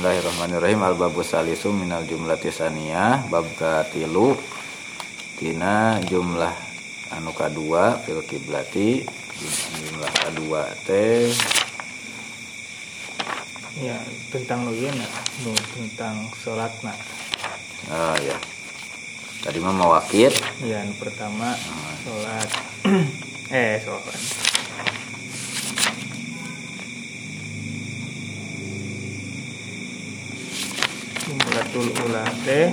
Bismillahirrahmanirrahim. Al babu salisu minal jumlati saniyah bab katilu. Tina jumlah anu kadua fil kiblati. Jumlah kadua teh. Ya tentang nu tentang salatna oh ya tadi mah mawakit. Ya nu pertama salat eh salat Jumlatul ula teh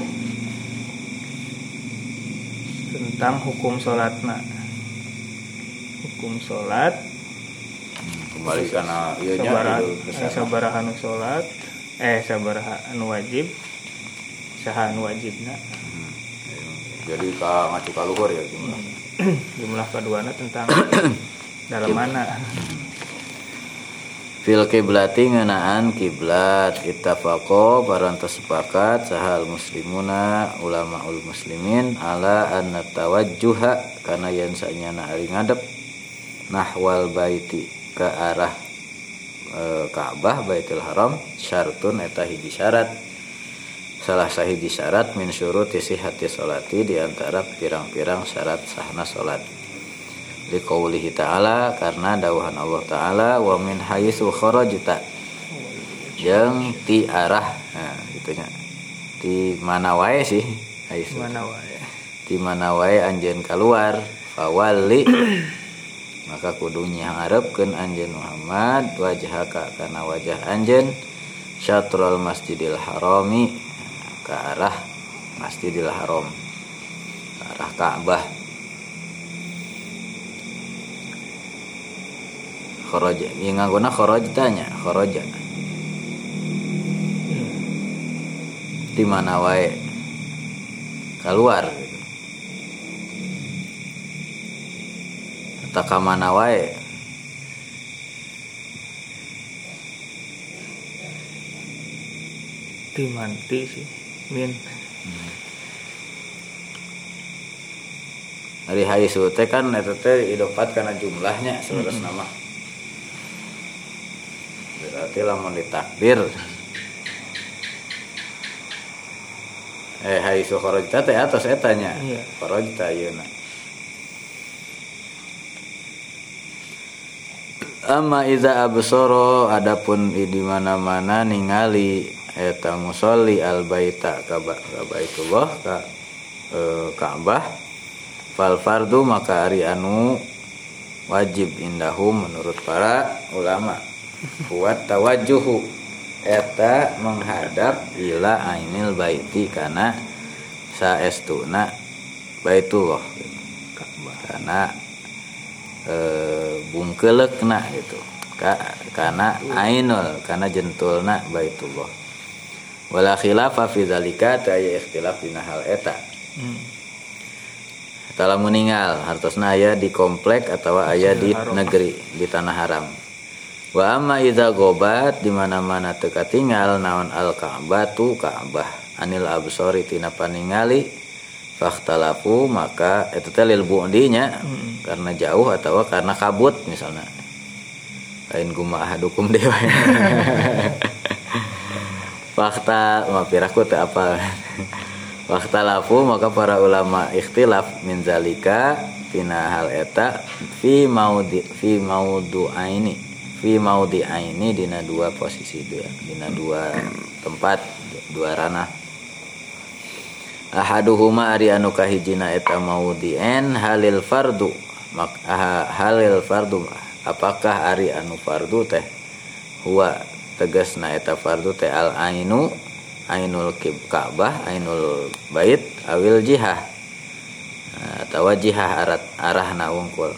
tentang hukum salatna hukum salat kembali karena iya sabaraha idul eh, sabaraha nu salat eh sabaraha anu wajib. Saha anu wajibna. Hmm. jadi ka ngacu ka luhur ya jumlah. Jumlah keduanya tentang dalam mana fil kiblati ngeunaan kiblat. Ittafaqo parantos sepakat sahal muslimuna ulamaul muslimin. Ala anna tawajjuha kana yen sanyana ari ngadep. Nahwal baiti ke arah e, Ka'bah Baitul Haram. Syartun eta hiji syarat. Salah sahiji syarat min syuruti salati di antara pirang-pirang syarat sahna salat liqaulihi ta'ala karena dawuhan Allah taala wa min haitsu kharajta. Jeung ti arah nah gitunya ti mana wae sih haitsu mana wae? Di mana wae anjeun keluar fawali maka kudunya harapkeun anjeun Muhammad wajhaka kana wajah anjeun syatrul masjidil harami ke arah masjidil haram ke arah Ka'bah kharaja. Ieu ngaguna kharajta nya kharaja? Di mana wae? Keluar. Atau ka mana wae? Timanti sih min. Dari haisu teh kan eta teh idopat karena jumlahnya sebatas nama berarti lamun ditakdir. Eh haisu kharajta teh atas etanya Iya. kharajta ayeuna Amma iza absoro adapun di mana-mana ningali eta musolli al baita ka ba- ka baitullah ka eh, Ka'bah. Fal fardu maka ari anu wajib indahum menurut para ulama buat tawajjuhu. Eta menghadap ila ainil baiti kana saestuna baitullah. Karena e, bungkelekna gitu. Ka, karena ainul karena jentulna baitullah. Wala khilafa fi dzalika ta aya ikhtilaf dina hal eta. Hmm. Tala meninggal hartosna aya di komplek atau aya di negeri di tanah haram. Wa amma idza gobat di mana-mana teu katingal naon al Ka'bah tu Ka'bah anil absori tina paningali fakhtalafu maka eta teh lil bu'dinya Hmm. karena jauh atau karena kabut misalnya. Lain kumaha dukum dewa. Fakta mapiraku teu apa. Waktalafu maka para ulama ikhtilaf min zalika tina hal eta fi maudi fi maudu aini fi maudi aini dina dua posisi dua dina dua tempat dua ranah. Ahaduhuma ari anu kahijina eta maudien halil fardu. Mak halil fardu apakah ari anu fardu teh? Huwa tegasna eta fardu teh al ainu ainul kib Ka'bah ainul bait awil jihah. Nah, atau jihah arat arahna wungkul.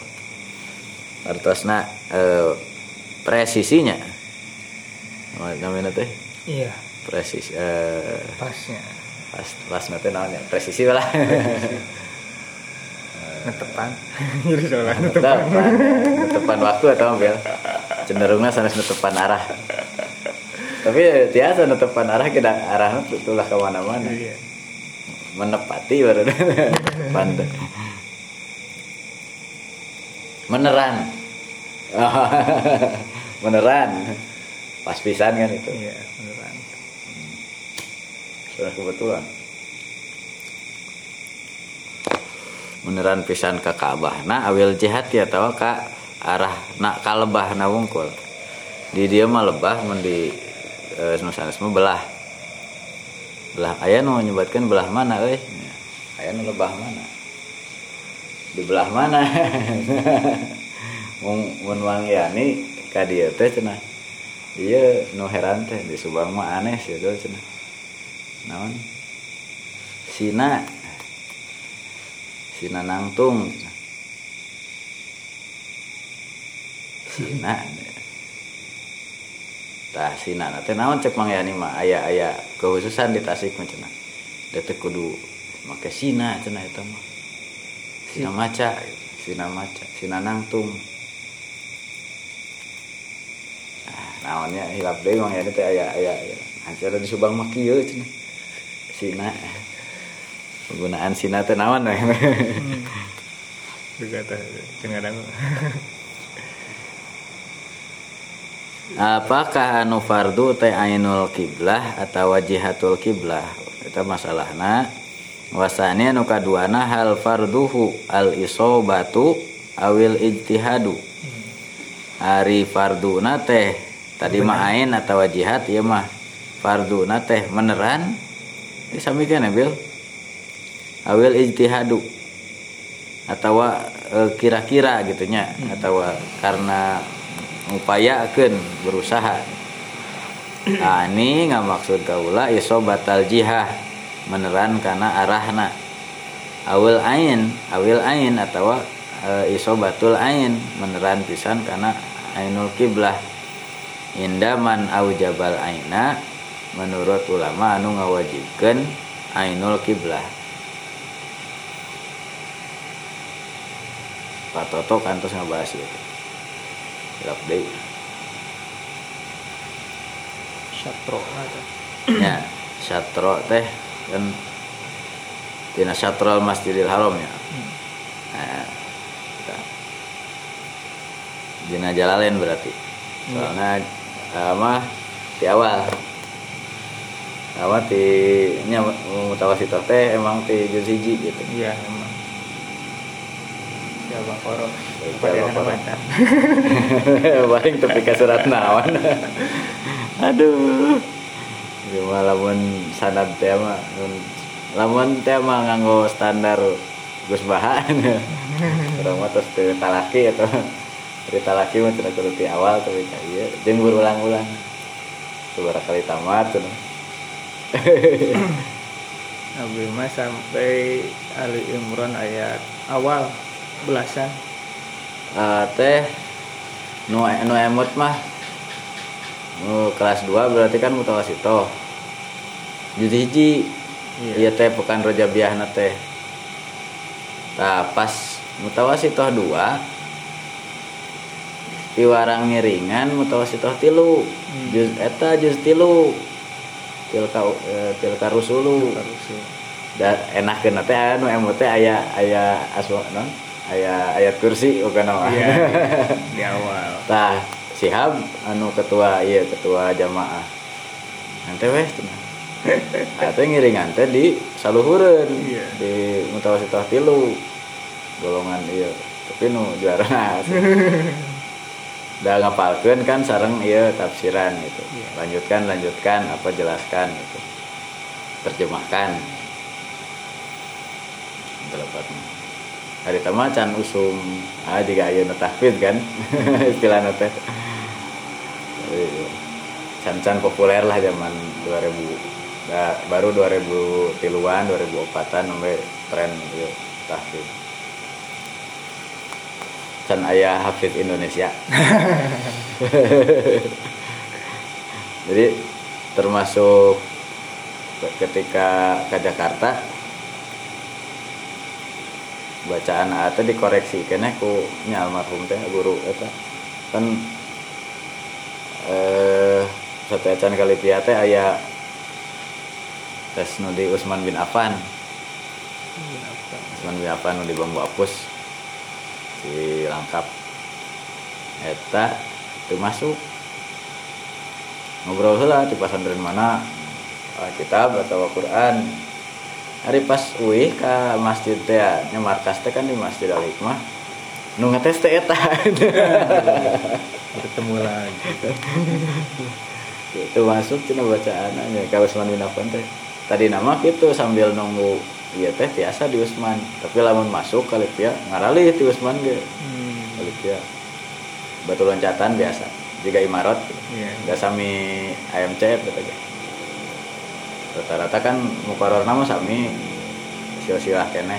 Artosna eh, presisinya. Namanya teh iya. Presis eh, pasnya. pas pas nanti namanya. Presisi lah. Netepan. Jadi soalnya netepan. netepan. Waktu atau ambil cenderungnya sanes netepan arah. Tapi tiasa netepan arah kita arahnya tulah ke mana-mana. Iya. Menepati baru. Pandai meneran meneran pas pisan kan itu iya beneran Sudah kebetulan. Beneran pisan ke Ka'bah. Nah, awil jihad ya tahu ka arah nak kalebah na wungkul. Di dia mah lebah mun di e, nusanesme belah. Belah aya nu nyebatkeun belah mana euy? Aya nu lebah mana? Di belah mana? Mun mun wangiani ka dieu teh cenah. Ieu nu heran teh di Subang mah aneh sih itu cenah. Naon? Sina. Sina nangtung. Sina. Tah Sina teh naon cek mangyani mah? Aya aya kekhususan di Tasik mah cenah. Teh kudu make Sina cenah eta mah. Sina maca Sina maca Sina nangtung ah, naonnya hilap deui mangyani teh aya aya hancur di Subang mah kieu cenah Sina. Penggunaan Sina teh naon we? Juga teh cengadang apakah anu fardu teh ainul kiblah atau wajihatul kiblah? Itu masalahna. Wasani anu kaduana hal farduhu al isobatu awil ijtihadu. Hari farduna teh tadi mah ain atau wajihat ya mah farduna teh meneran ini sami kan bil awil ijtihadu. Atau e, kira-kira gitunya atau karena upayakeun berusaha. Nah, ini nggak maksud kaula iso batal jihah. Meneran karena arahna. Awil ain awil ain atau e, iso batul ain. Meneran pisan karena ainul kiblah indaman aujabal aina menurut ulama anu ngawajibkan ainul kiblah Pak Toto kan terus ngebahas itu Hilap deh syatro ada ya syatro teh kan tina syatrol masjidil haram ya. Nah, kita. dina jalalain berarti. Soalnya ama di awal. Apa di nya mutawasitoh teh emang di juz hiji gitu. Iya emang. Ya, pada Al-Baqarah. baca paling tepi ke surat naon. Aduh. Cuma lamun sanad mun- lamun teh mah nganggo standar Gus Bahan. Urang mah terus talaki atau cerita laki mah udah kudu di awal tapi kayak iya. Jeung berulang-ulang beberapa kali tamat cina Abi mah sampai Ali Imran ayat awal belasan. Uh, teh nu nu emot mah nu kelas 2 berarti kan mutawasito. Jadi hiji. Iya. iya teh bukan roja biahna teh. Nah pas mutawasito 2 piwarang miringan mutawasitoh tilu. Hmm. juz eta juz tilu. Tilka e, tilka rusulu. Da enak kena teh anu emu ayah aya aya aswa non? Aya ayat kursi oke no yeah, di awal. Tah sihab anu ketua iya ketua jamaah. Nanti wes atau ngiringan teh di saluhuren yeah. di mutawasitoh tilu. Golongan iya tapi nu juara udah ngapalkeun kan sareng iya tafsiran gitu. Iya. lanjutkan lanjutkan apa jelaskan gitu. Terjemahkan. Telepatnya. Hari tama can usum. Ah jika ayo tahfidz kan istilah teh. Can can populer lah zaman 2000 da, baru 2000 tiluan 2004an sampai tren ya, tahfidz can ayah hafiz Indonesia. Jadi termasuk ketika ke Jakarta bacaan atau dikoreksi kena ku nya almarhum teh guru eta. Kan eh satu acan kali pia teh aya tes nu di Usman bin Affan. Usman bin Affan nu di Bambu Apus si lengkap eta itu masuk. Ngobrol lah di pesantren mana? Kitab atau Quran. Hari pas uih ke masjid teh nya markas teh kan di masjid al hikmah. Nu ngetes teh eta. Bertemu lagi. Itu masuk cina bacaan aja Usman bin Affan teh. Tadi nama gitu sambil nunggu iya teh biasa di Usman. Tapi lamun masuk kali dia ngarali di Usman ge. Hmm. kali dia batu loncatan biasa. Juga imarat iya. Nggak sami AMC gitu rata-rata kan mukaror nama sami silsilah kene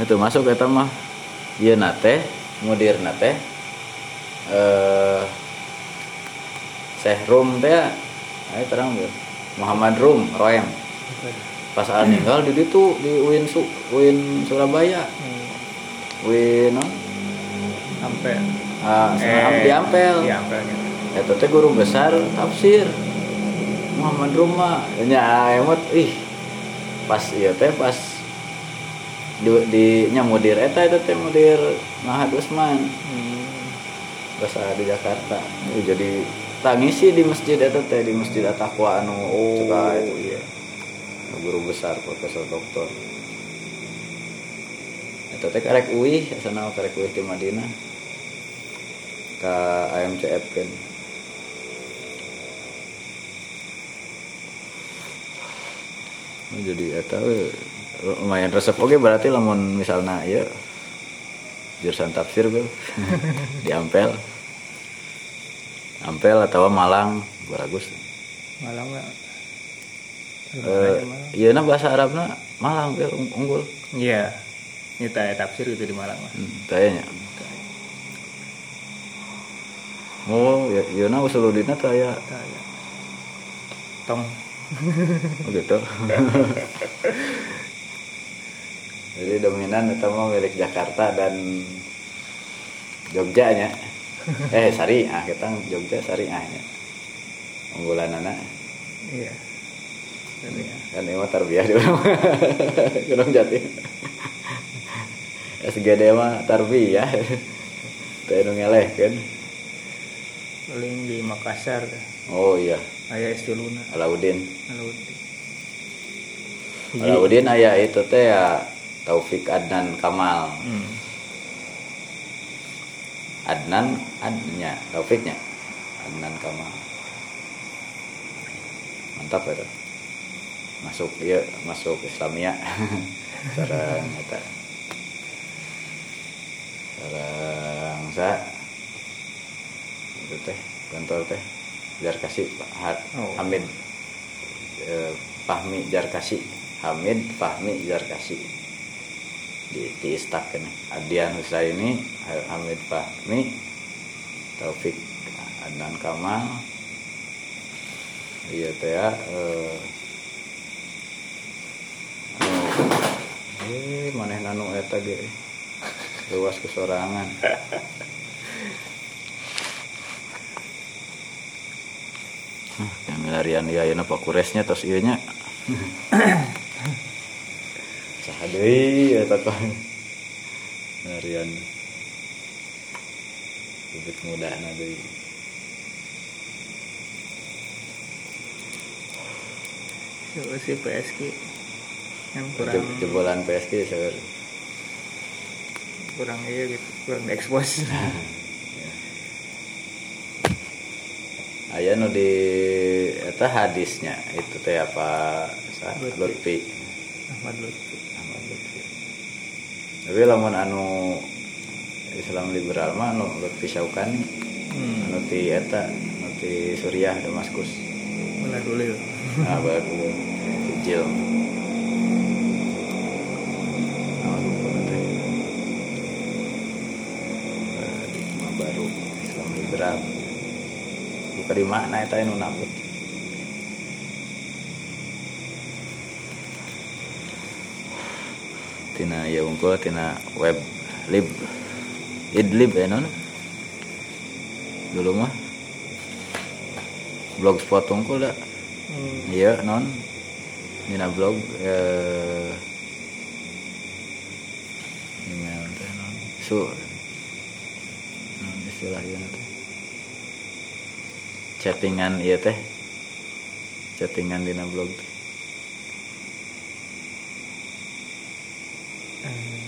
itu masuk eta mah. Iya nate mudir nate eh Syekh Rum teh ayo terang gue Muhammad Rum Roem. Pas al ninggal di itu di Win Su Win Surabaya. Hmm. Win no? sampai ah, eh, di Ampel. di Ampel gitu. Eta teh guru besar tafsir. Muhammad Ruma nya emot ih. Pas iya teh pas di, di nya mudir eta itu teh mudir Mahad Usman. Hmm. pas di Jakarta. Jadi tangisi di masjid eta teh di masjid At-Taqwa anu. Oh itu iya. Guru besar profesor doktor. Eta teh karek uih sana karek uih di Madinah. Ka AMCF kan. Oh, jadi eta we, lumayan resep. Oke berarti lamun misalnya ya jurusan tafsir gue di Ampel Ampel atau Malang bagus. Malang eh iya nah bahasa Arabnya Malang gue unggul. Iya. Nyata ya tafsir itu di Malang mah hmm, tayanya oh ya iya nah usuludina taya Tanya. tong. Oh gitu. Jadi dominan itu mah milik Jakarta dan Jogja nya eh Syariah kita Jogja Syariah nya unggulan anak iya. Ya. kan ini mah tarbiyah di Gunung Jati. SGD mah tarbiyah. Teh nu ngeleh kan paling di Makassar. Oh iya. Ayah Estiluna Alauddin. Alauddin. Alauddin aya itu teh ya Taufik Adnan Kamal. Hmm. Adnan Adnya Taufiknya. Adnan Kamal mantap itu masuk ya masuk Islamia sarang eta sarang sa. Itu teh kantor teh. Jarkasi Pak Oh. Hamid. Eh, Fahmi Jarkasi Hamid Fahmi Jarkasi di di istak kan Adian Husaini Hamid Fahmi Taufik Adnan Kamal. Iya teh ya eh, anu, eh maneh nanu eta ge luas kesorangan. Yang milarian ya ya Pak Kuresnya terus iya nya saha deui eta teh milarian bibit muda na deui Coba si PSG yang kurang Je- jebolan PSG seueur kurang iya gitu kurang diekspos. Aya nu di eta hadisnya itu teh apa? Lutfi. Ahmad Lutfi Ahmad Lutfi. Tapi lamun anu Islam liberal mah anu Lutfi Syaukani hmm. anu ti eta anu ti Suriah Damaskus. Mana dulu ya? Nah teh. Paradigma baru Islam liberal. Buka di mana eta nu nabut tina ya unggul tina web lib idlib ya non? Dulu mah blogspot unggul dah hmm. iya non? Dina blog eh, email teh non? Su. Non, is- istilah ieu teh. Chattingan ieu teh. Chattingan dina blog. teh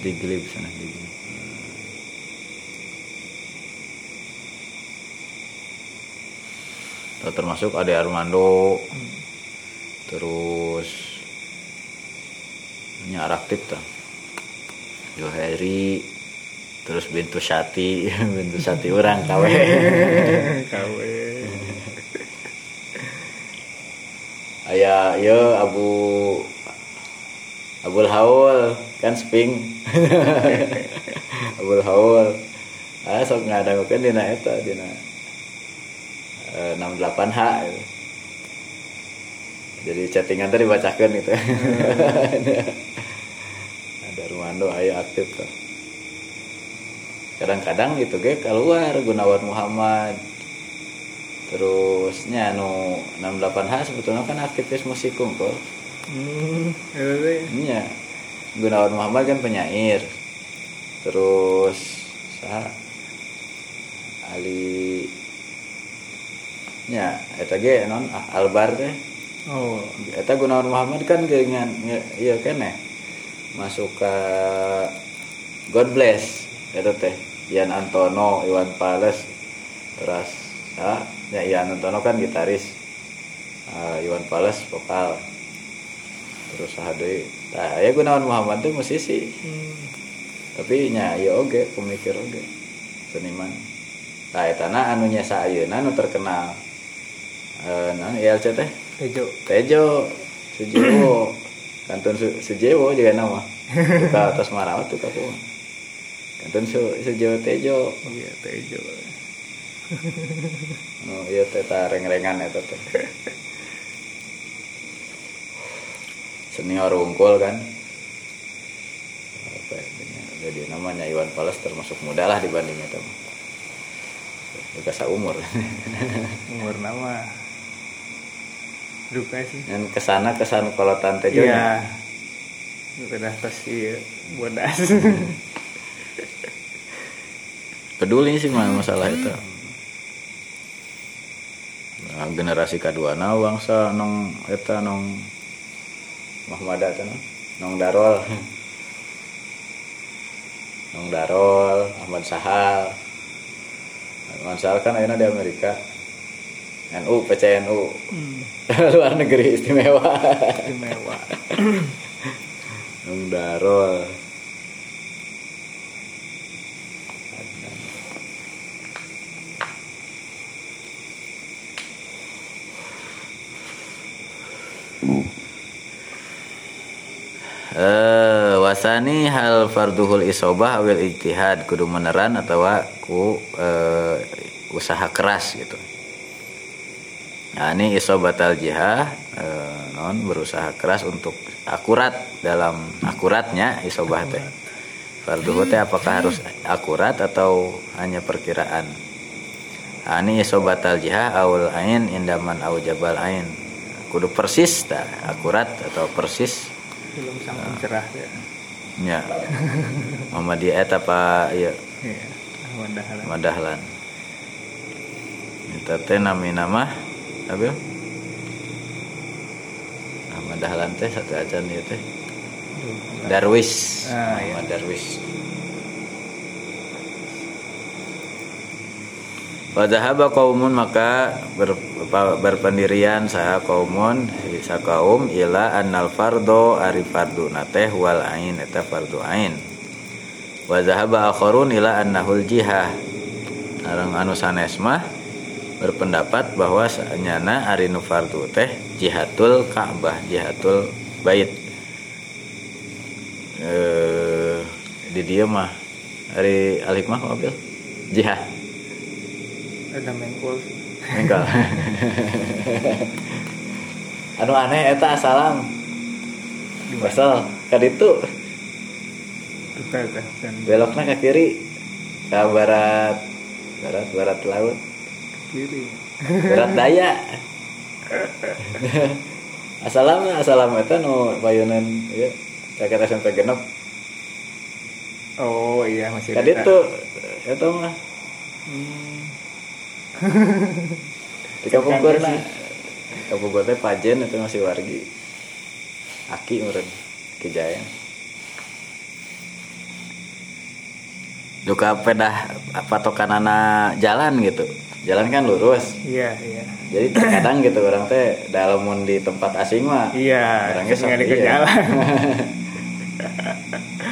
di glib sana di glib. Tuh, termasuk Ade Armando. Terus nya aktif tuh. Joheri terus Bintu Sati. Bintu Sati orang kawe kawe aya yo Abu Abul Haul. Kan sping Abul Haul. Ah sok ngadangukeun dina eta dina eh, 68H gitu. jadi chattingan tadi dibacakan gitu. Ada Rumando ayo aktif tuh. Kadang-kadang gitu ge keluar Gunawan Muhammad. Terusnya nu 68H sebetulnya kan aktivis musik kungkul hmm itu Iya. Gunawan Muhammad kan penyair. Terus sah Ali Ya, eta ge non ah, Albar teh. oh Eta Gunawan Muhammad kan nge- iya kene. Masuk ke God Bless eta teh. Ian Antono, Iwan Pales. Terus ah, ya Ian Antono kan gitaris. Ah, Iwan Pales vokal. Terus saha Tah aya Gunawan Muhammad teh musisi. hmm. Tapi nya ieu oge pemikir oge. Seniman. Tah eta na anu nya saeyeuna nu terkenal. Eh naon ILC teh? Tejo Tejo Sujiwo Kantun Su, Sujiwo juga nama Tuka atas marawat tuh kapu Kantun Su, Sujiwo Tejo iya Tejo Oh iya teh reng-rengan eta teh Senior unggul kan? Apa ya, jadi namanya Iwan Fals termasuk muda lah dibanding itu. Juga seumur umur. Nama. Duka sih. Dan ke sana ke sana kalau tante Jo iya. udah pasti bodas. Peduli sih mah masalah itu. Nah, generasi kedua nah bangsa nong eta nong Muhammad eta nong nong Darol nong Darol Ahmad Sahal. Ahmad Sahal kan ayeuna di Amerika. NU PCNU hmm. luar negeri istimewa. Istimewa. Nong Darol Eh, wasani hal farduhul isobah awil ijtihad kudu meneran atau ku eh, usaha keras gitu. Nah, ini isobatal jihah eh, non berusaha keras untuk akurat dalam akuratnya isobah teh. Farduhu teh apakah harus akurat atau hanya perkiraan? Nah, ini isobatal jihah awal ain indaman au jabal ain. Kudu persis tah, akurat atau persis belum sampai cerah ya Ya. Muhammadiyah eta apa ya iya Ahmad Dahlan Madahlan. Eta teh nami nama apa? Ahmad Dahlan teh satu ajan ieu teh. Darwis. Ah, iya. Darwis. Wadahaba kaumun maka berpendirian saha kaumun sa kaum ila annal fardo ari fardu nateh wal ain eta fardu ain. Wadahaba akharun ila annahul jihah. Arang anu sanes mah berpendapat bahwa sanyana ari nu fardu teh jihatul Ka'bah, jihatul bait. Eh di dia mah hari alif mah mobil jihad ada mengkul. Sih Engkol. anu aneh eta asalam. Basal ka ditu. Duka teh dan belokna ke kiri. Ke barat. Barat barat laut. Kiri. Barat daya. Asalam asalam eta nu payunan ieu caket SMP genep. Oh iya masih ka dekat. ditu eta mah di kapungkur nah kapungkur teh pajen itu masih wargi. Aki meren kijaya duka pedah patokan anak jalan gitu. Jalan kan lurus. Iya iya. Jadi terkadang gitu orang teh dalam di tempat asing mah iya orangnya nggak ke iya. jalan.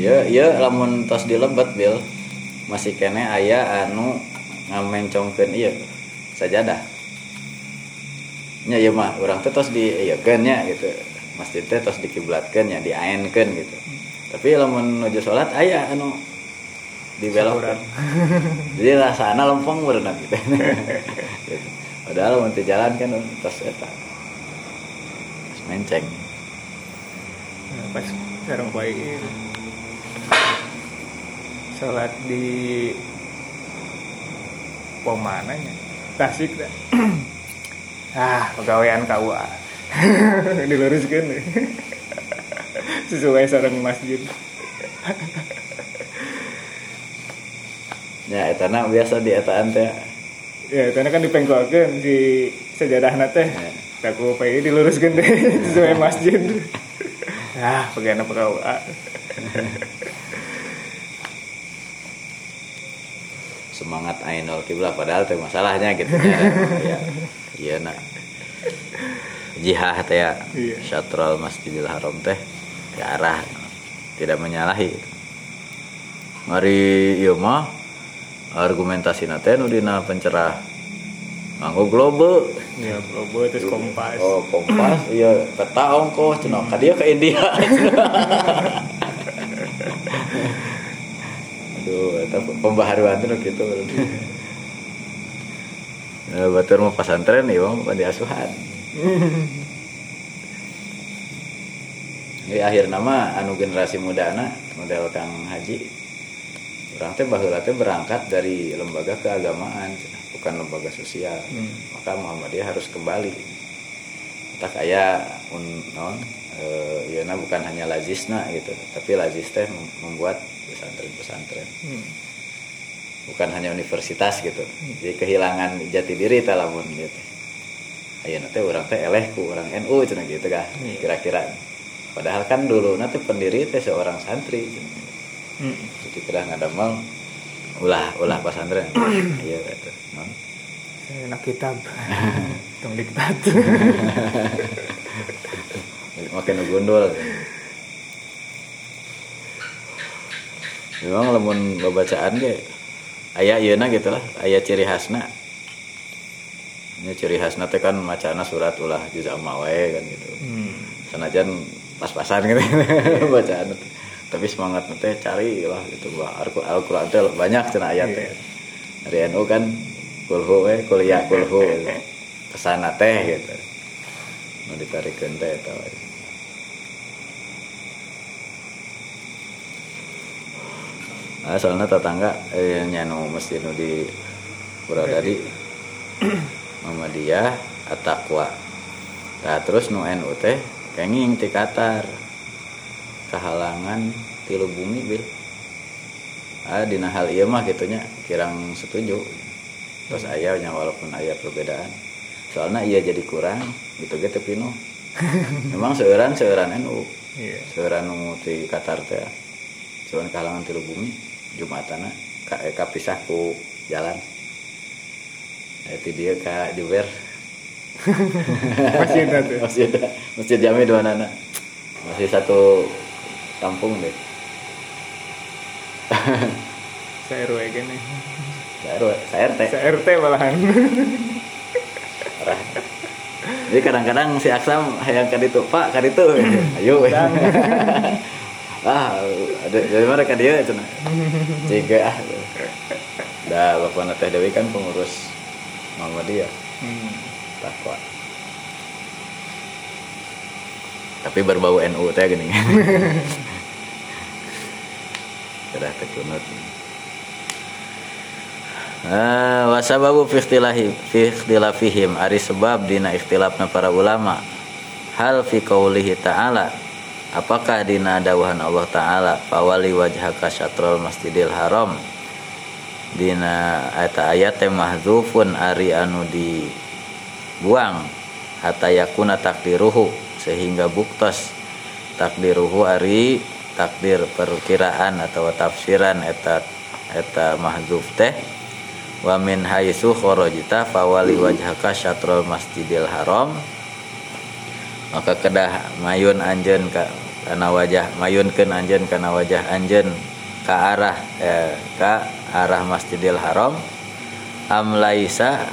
Ya ya lamun tos dilebet bil masih kene aya anu ngamencongkeun ieu sajadah. Nya ieu mah urang teh tos di ieu nya gitu. Masjid teh tos dikiblatkeun nya diaenkeun gitu. Tapi lamun nuju salat aya anu dibelokkeun. Jadi rasana lempeng berenang gitu. Padahal teu jalan kan tos eta. Menceng. Pas sekarang baik sholat di pemananya tasik dah ah pegawaian KUA diluruskan. Sesuai sarang masjid. Ya etana biasa di etaan teh. Ya karena kan dipengkolkan si sejarah teh. Ya. aku pengen diluruskan deh sesuai masjid. Ah pegawai pegawai semangat Ainul Kiblah padahal teh masalahnya gitu ya. ya. Iya nak. Jihad teh ya. Iya. Masjidil Haram teh ke arah tidak menyalahi. Mari ieu mah argumentasi teh nu dina pencerah nganggo globe. ya probo terus kompas Oh, kompas iya peta ongkos cenah ka dia ke India. Aduh, eta pembaharuan tuh gitu. Nah, batur mau pesantren nih, bang, di asuhan. Di akhir nama anu generasi muda anak model Kang Haji. Orang teh baheula teh berangkat dari lembaga keagamaan, bukan lembaga sosial. Hmm. Maka Muhammadiyah harus kembali. Tak aya un non eh ieu bukan hanya lazisna gitu, tapi lazis teh mem- membuat pesantren-pesantren. Hmm. bukan hanya universitas gitu. Jadi kehilangan jati diri teh lamun gitu. Ayo nanti orang teh eleh ku orang NU cina gitu kan Iya. kira-kira. Padahal kan dulu nanti pendiri teh seorang santri cenah. Hmm. jadi kira ngadamal ulah ulah pesantren. Iya gitu non saya nak kitab. Tong diktat. Makin gundul memang lamun babacaan ge aya ieu gitu lah aya ciri khasna ini ciri khasna teh kan macana surat ulah juz amma wae kan gitu. Hmm. sanajan pas-pasan gitu. Bacaan. Teh. tapi semangat teh cari lah gitu. Bah Al- Al-Qur'an teh banyak cenah ayat teh. Dari NU kan kulhu we kuliah kulhu ke sana teh gitu. Mau ditarikeun teh eta we. Ah, soalnya tetangga eh, nyanu mesti nu di Puradadi Muhammadiyah At-Taqwa Nah terus nu NU teh kenging ti Qatar. Kehalangan tilu bumi bil. Ah dina hal ieu mah gitunya kirang setuju. Terus aya nya walaupun aya perbedaan. Soalnya iya jadi kurang gitu gitu pinu memang seueuran seueuran NU iya. Seueuran nu ti Qatar teh cuman kehalangan tilu bumi Jumatana ka, eh, kapisah ku jalan. Itu dia ka Juber. Masih ada tuh? Masih ada. Masjid jami dua nana masih satu kampung deh. Saya RW gini saya RW- saya RT saya RT malahan. Jadi kadang-kadang si Aksam yang kan itu Pak kan itu. Ayo. Ah ada dari mana kan dia itu tiga. Ah dah bapak Teh Dewi kan pengurus Muhammadiyah hmm. takwa. Tapi berbau NU teh gini. Sudah tekunut Ah, wasababu fi ikhtilahi fi ikhtilafihim ari sebab dina ikhtilafna para ulama. Hal fi qaulihi ta'ala apakah dina dawuhan Allah taala? Fawali wajhaka syatrul masjidil haram. Dina eta ayat teh mahdzufun ari anu dibuang. Hatta yakuna takdiruhu sehingga buktos. Takdiruhu ari takdir perkiraan atau tafsiran eta eta mahdzuf teh. Wa min haitsu kharajta fawali wajhaka syatrul masjidil haram maka kedah mayun anjen ka karena wajah mayunkeun anjen karena wajah anjen ke arah eh, ke arah Masjidil Haram. Am laisa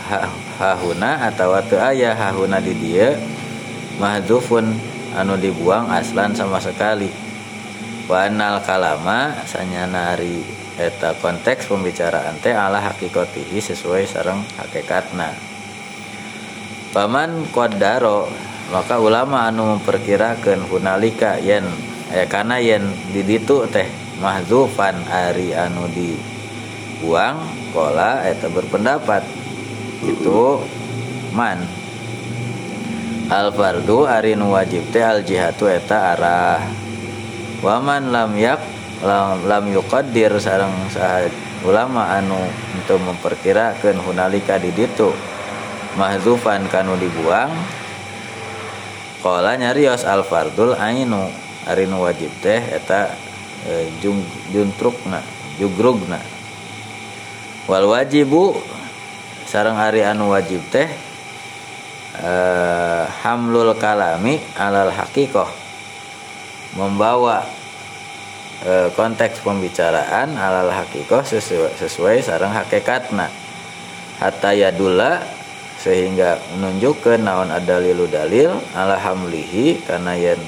hahuna atau teu aya hahuna di dia mahdzufun anu dibuang aslan sama sekali. Wa anal kalama sanyana ari eta konteks pembicaraan teh ala hakikatihi sesuai sareng hakikatna. Paman qaddaro maka ulama anu memperkirakan hunalika yen eh, karena yen di ditu teh mahzufan ari anu dibuang kola eta berpendapat. Itu man. Al fardu ari nu wajib teh al jihatu eta arah. Waman lam yak lam, lam yuqaddir sareng ulama anu untuk memperkirakan hunalika di ditu. Mahzufan kanu dibuang Kola nyarios al fardul ainu. Arinu wajib teh eta e, jung juntrukna jugrugna. Wal wajibu sarang hari anu wajib teh e, hamlul kalami alal hakikoh. Membawa e, konteks pembicaraan alal hakikoh sesuai, sesuai sarang hakikatna. Hatta yadulla sehingga menunjukkan naon ada lilu dalil alhamlihi karena yen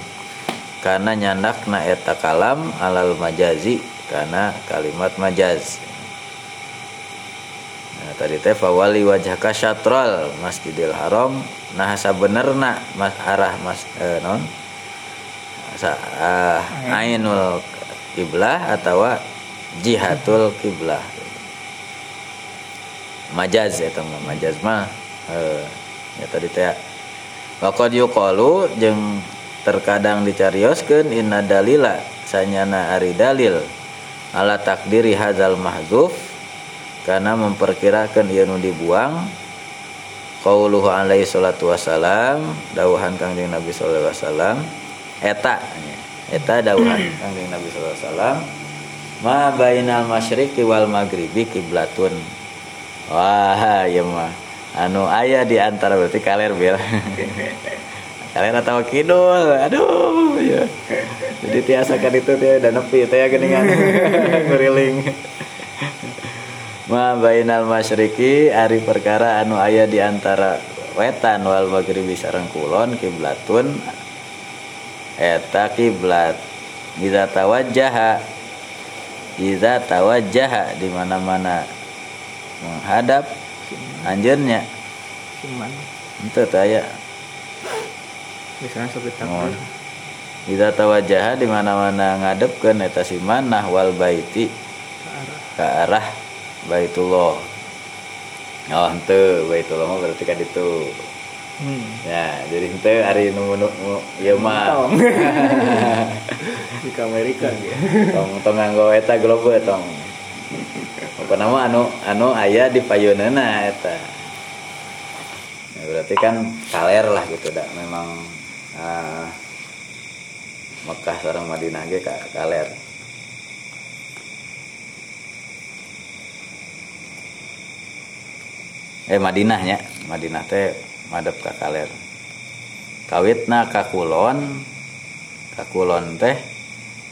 karena nyandak na eta kalam alal majazi karena kalimat majaz. Nah, tadi teh fawali wajhaka syatrol masjidil haram nah sabenerna mas arah mas eh, non sa, uh, ainul kiblah atau jihatul kiblah. Majaz itu majaz mah ya tadi teh. Wakod yuqalu jeng terkadang dicarioskeun inna dalila sanyana ari dalil ala takdiri hazal mahzuf karena memperkirakan ieu nu dibuang. Qauluhu alaihi salatu wasalam dawuhan kangjeng Nabi sallallahu alaihi wasallam eta eta dawuhan kangjeng Nabi sallallahu alaihi wasallam ma bainal masyriqi wal maghribi kiblatun wah ya mah anu ayah di antara berarti kaler bil. Kaler atau kidul. Aduh ya jadi tiasa kan itu dia udah nepi teh geningan. Ngeriling ma bainal masyriqi ari perkara anu ayah di antara wetan wal maghribi sareng kulon kiblatun eta kiblat. Iza tawajjaha iza tawajjaha di mana-mana menghadap anjirnya. cuman. Itu taya misalnya seperti takbir kita tawajah di mana-mana ngadepkeun eta siman nahwal baiti. Ke arah. Baitullah. Oh ente baitullah mah berarti kan itu hmm. ya jadi ente hari nu nu ya mah. Di Amerika gitu tong tong nganggo eta global tong apa nama anu anu ayah di payunana eta. Ya, berarti kan kaler lah gitu dak memang uh, Mekah sarang Madinah ge kaler. Eh Madinahnya Madinah teh madep ka kaler. Kawitna ka kulon ka kulon teh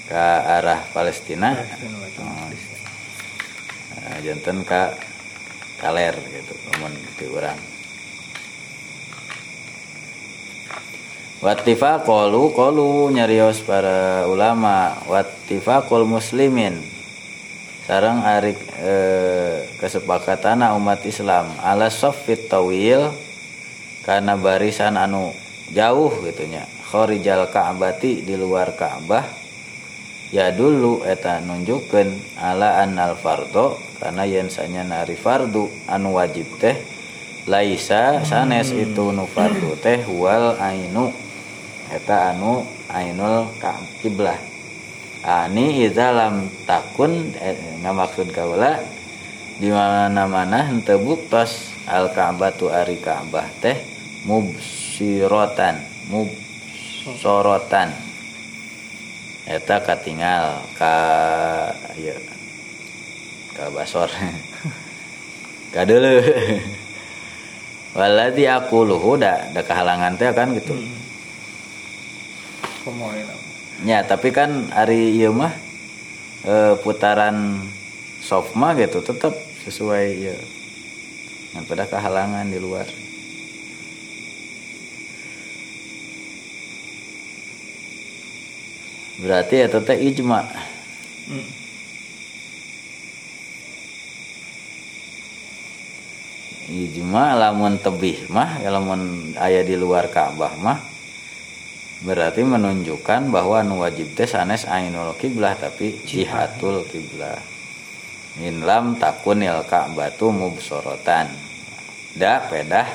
ke arah Palestina, Palestina. Oh, nah, jantan ka kaler gitu umum di orang. Kolu kolu nyarios para ulama kol muslimin. Sarang arik e, kesepakatan umat Islam. Ala sofit tawil karena barisan anu jauh gitunya khorijal ka'bati di luar Ka'bah ya dulu eta nunjukkan ala annal fardo karena yen sanya nari fardu anu wajib teh laisa sanes itu nu fardu teh wal ainu eta anu ainul kiblah. Ani idza lam takun eh, ngamaksud kaula di mana-mana henteu buktos al ka'batu ari ka'bah teh mubsiratan mubsorotan. Eta katinggal ka ya ka basor. Ka deuleu waladi aku luhu da da kehalangan teh kan gitu. Hmm. ya tapi kan hari iya mah e, putaran soft mah gitu tetap sesuai ya yang pada kehalangan di luar. Berarti ya tetap ijma. Hmm. Ijma lamun tebih mah ya lamun ayah di luar Ka'bah mah berarti menunjukkan bahwa nu wajib teh sanes ainul kiblah tapi jihatul kiblah in lam takunil ka'batu mubsorotan. Da pedah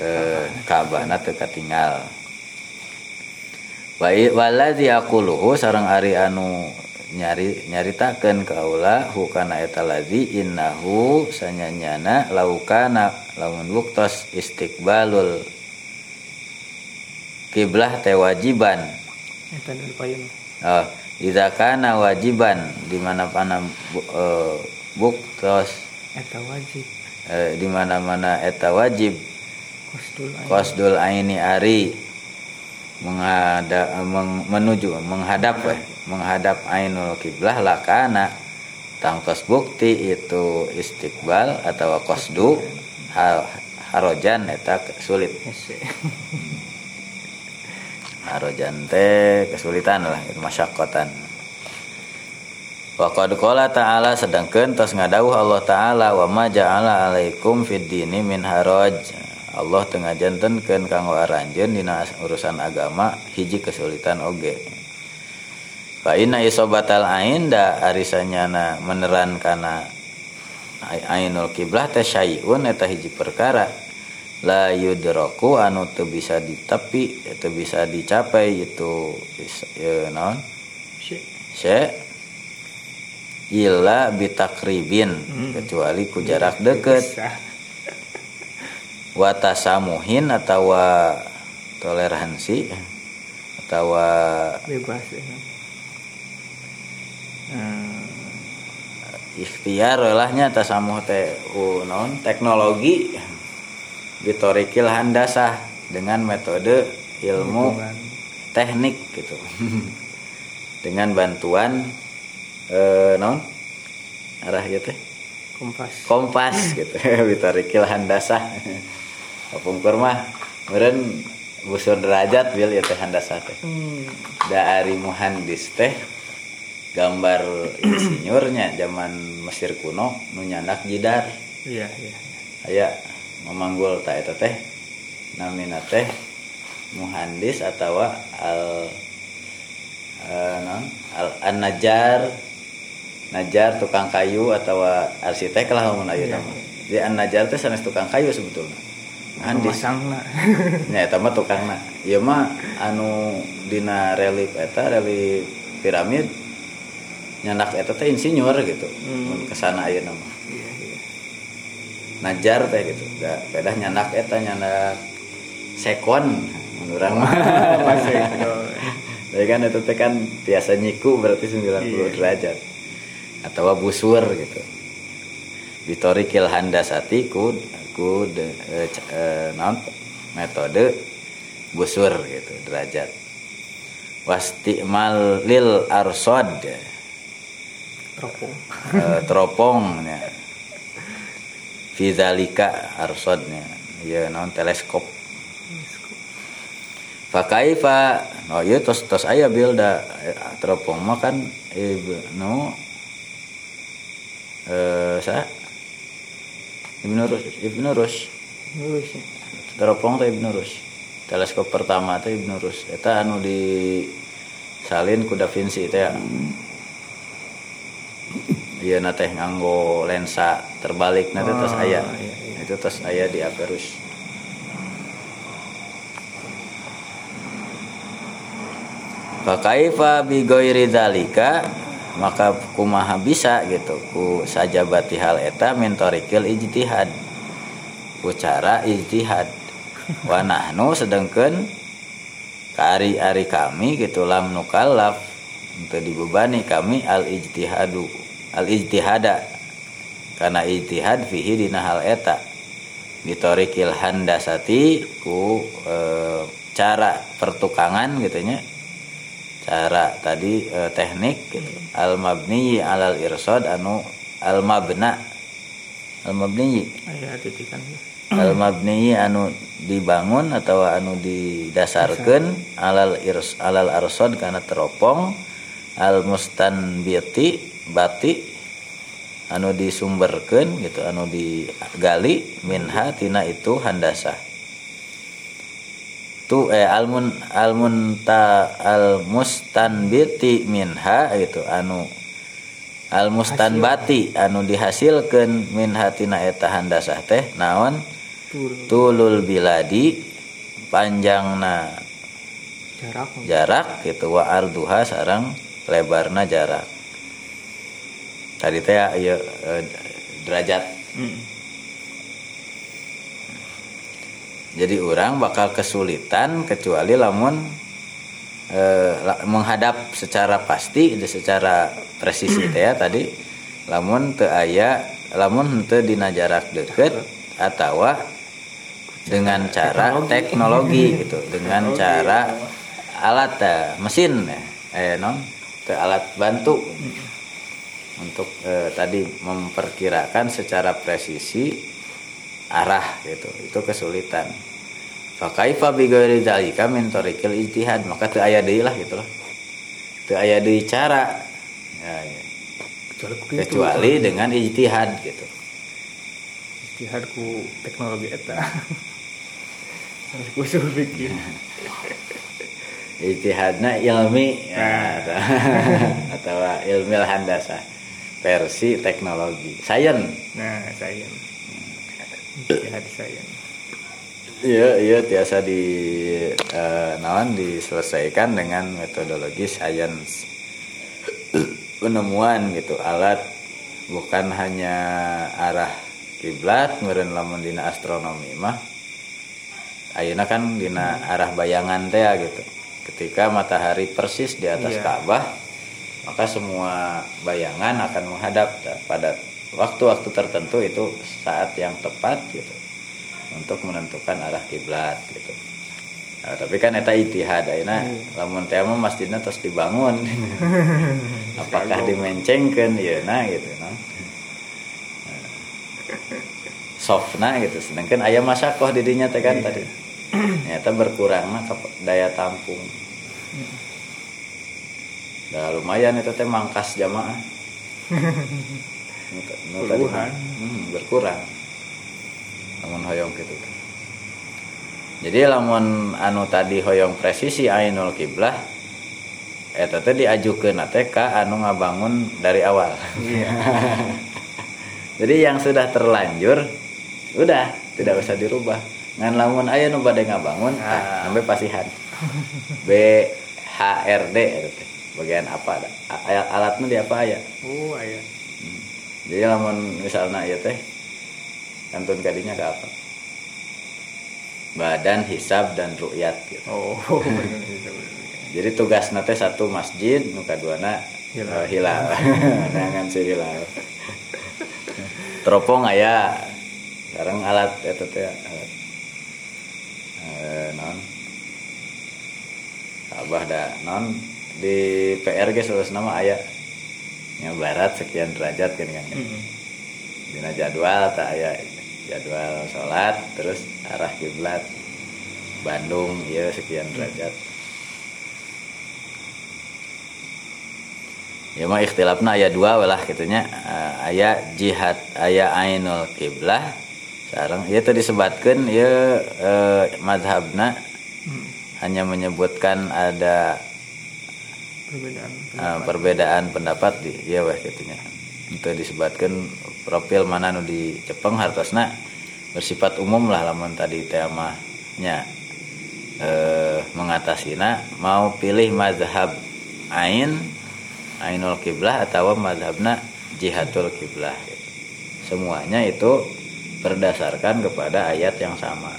eh, Ka'bah na teu katinggal. Waladzi aquluhu sareng ari anu nyari nyaritakan ke aula hukana eta ladzi innahu sanyanyana laukana lamun buktos istiqbalul kiblah teh wajiban. Oh idza kana wajiban di mana mana uh, buktos eta wajib. Uh, di mana-mana eta wajib? Qasdul aini ari menghadap menuju menghadap weh menghadap ainul kiblah lakana. Tangkos bukti itu istiqbal atau kosdu harojan eta sulit. Harojan teh kesulitan lah itu masyakotan. Waqad qala ta'ala sedangkan tos ngadauh Allah ta'ala wa ma ja'ala alaikum fid dini min haraj Allah tengah jantenkeun kanggo aranjeun dina urusan agama hiji kesulitan oge. Fa inna isobatal ain da arisanyana meneran kana ainul kiblah teh syai'un eta hiji perkara. La yudraku anu teu bisa ditepi teu bisa dicapai itu ya, naon? Sy illa bitakribin hmm. kecuali ku jarak deket watasamuhin atau toleransi atau bebas ya. Hmm. ikhtiar lahnya tasamuh teh non teknologi bitorikil handasah dengan metode ilmu teknik gitu. Dengan bantuan eh, non arah teh kompas. Kompas gitu. Bitorikil handasah pungkur mah meren busur derajat bil ya teh handasah teh. Hmm. dari muhandis teh gambar insinyurnya zaman Mesir kuno nu nyandak jidar. Iya iya aya memanggul tak eta teh namina teh muhandis atau al uh, non al an najar najar tukang kayu atau arsitek lah mun ayeuna mah di an najar teh sanes tukang kayu sebetulnya nya eta mah tukangna. Ieu mah anu dina relief eta relief piramid nyandak eta teh insinyur gitu. Hmm. ke sana aja nama iya, iya. najar teh gitu. Da pedah nyandak eta nyandak sekon menurang mah. Jadi kan itu teh kan biasa nyiku berarti 90 iya. derajat. Atau busur gitu. Bitorikil handasati ku ku de, e, e, non metode busur gitu derajat. Wastimal lil arsod. Teropong uh, teropongnya Fizalika arsodnya. Ya non teleskop. Fakaifa oh iya tos tos ayah bilda. Teropong mah kan ibnu eh sa ibnu rus ibnu rus rus ya. teropong teh ibnu rus teleskop pertama teh ibnu rus eta anu di salin ku da Vinci teh iya teh nganggo lensa terbalik nanti oh, terus ayah iya, iya. itu terus ayah di Aperus. Fakaifa bi ghairi dzalika maka kumaha bisa gitu? Ku sajabati hal eta min tarikil ijtihad. Ku cara ijtihad. Wa nahnu sedengkeun ari-ari kami gitu lam nukallaf untuk dibebani kami al ijtihadu al ijtihada karena ijtihad fihi dina hal eta. Bitorikil handasati ku e, cara pertukangan gitunya cara tadi e, teknik gitu. al mabni alal irsad anu al mabna al mabni al mabni anu dibangun atau anu didasarkan alal irs alal arsad karena teropong al mustanbiti bati anu disumberkan gitu anu digali minha tina itu handasa tu eh almun almun ta al mustanbiti minha gitu anu al mustanbati anu dihasilkan minha tina eta handasah teh naon? Tulul. Biladi panjangna jarak. jarak gitu wa arduha sarang lebarna jarak. Tadi teh ya derajat. Hmm. Jadi orang bakal kesulitan kecuali lamun eh, menghadap secara pasti secara presisi ya tadi lamun te aya lamun te dina jarak deket atau dengan cara teknologi. gitu dengan cara alat mesin eh non te alat bantu. Untuk eh, tadi memperkirakan secara presisi arah gitu. Itu kesulitan. Fakaifa bi ghairi dzalika min tariqil ijtihad. Maka teu aya deui lah gitu loh. Teu aya deui cara. Ya, ya. kecuali dengan ijtihad gitu. Ijtihad ku teknologi eta. Harus usul pikir. Ijtihadna ilmi. Ya, nah. atau ilmu handasa versi teknologi. Sains. Nah sains hati saya. Iya iya biasa di uh, naon diselesaikan dengan metodologi sains penemuan gitu alat. Bukan hanya arah kiblat meren lamun dina astronomi mah. Ayeuna kan dina arah bayangan teh gitu. Ketika matahari persis di atas yeah. Ka'bah maka semua bayangan akan menghadap pada waktu-waktu tertentu itu saat yang tepat gitu untuk menentukan arah kiblat gitu. Nah, tapi kan eta itihad ayeuna hmm. lamun teh mah masjidna terus dibangun. Apakah dimencengkeun ieu na gitu nah. Softna gitu sedangkan aya masakoh di dinya teh kan iya. tadi. Ternyata berkurang mah daya tampung. Dah lumayan itu teh mangkas jamaah. Puluhan. Hmm, berkurang. Lamun hoyong gitu jadi lamun anu tadi hoyong presisi ainul kiblah eta teh diajukeun teh ka anu ngabangun dari awal. Iya. jadi yang sudah terlanjur udah tidak usah dirubah. Ngan lamun aya nu bade ngabangun ah. sampai pasihan. BHRD bagian apa? Alatnya di apa ya oh aya jadi lamun misalnya ya teh kantun kadinya ke apa? Badan hisab dan rukyat gitu. oh jadi tugas nate satu masjid nuka dua na hilal, uh, hilal. dengan si hilal. Teropong ayah sekarang alat itu teh alat uh, non. Abah dah non. Di PRG selesai nama ayah barat sekian derajat kan kan mm -hmm. dina jadwal tak ya jadwal sholat terus arah kiblat. Bandung ya sekian derajat. Ya mah ikhtilafna ayat dua welah kitunya uh, ayat jihad ayat ainul kiblah. Sekarang ya tadi disebutkan ya uh, madhabna. Hmm. hanya menyebutkan ada perbedaan pendapat, uh, perbedaan pendapat di ya wah kitunya itu disebutkan profil mana nu di Jepang hartosna bersifat umum lah lamun tadi temanya eh mengatasinya mau pilih mazhab ain ainul kiblah atau mazhabna jihatul kiblah semuanya itu berdasarkan kepada ayat yang sama.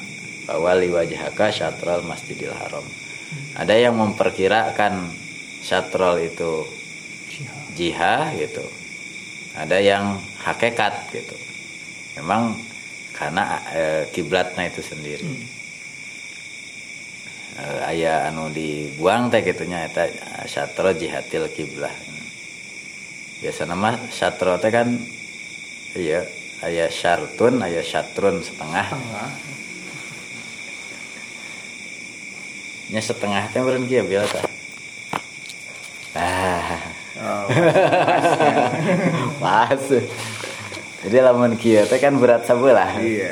Bahwa liwajhaka syatral masjidil haram. Ada yang memperkirakan syatrol itu jihah gitu. Ada yang hakikat gitu. Memang karena e, kiblatnya itu sendiri. Hmm. e, ayah anu dibuang teh gitunya eta syatro jihatil kiblah. Biasa nama syatro teh kan iya ayah syartun ayah syatrun setengah. Nya setengah teh beren kieu bila tah ah. Oh, pas jadi lamun kia teh kan berat sebelah iya.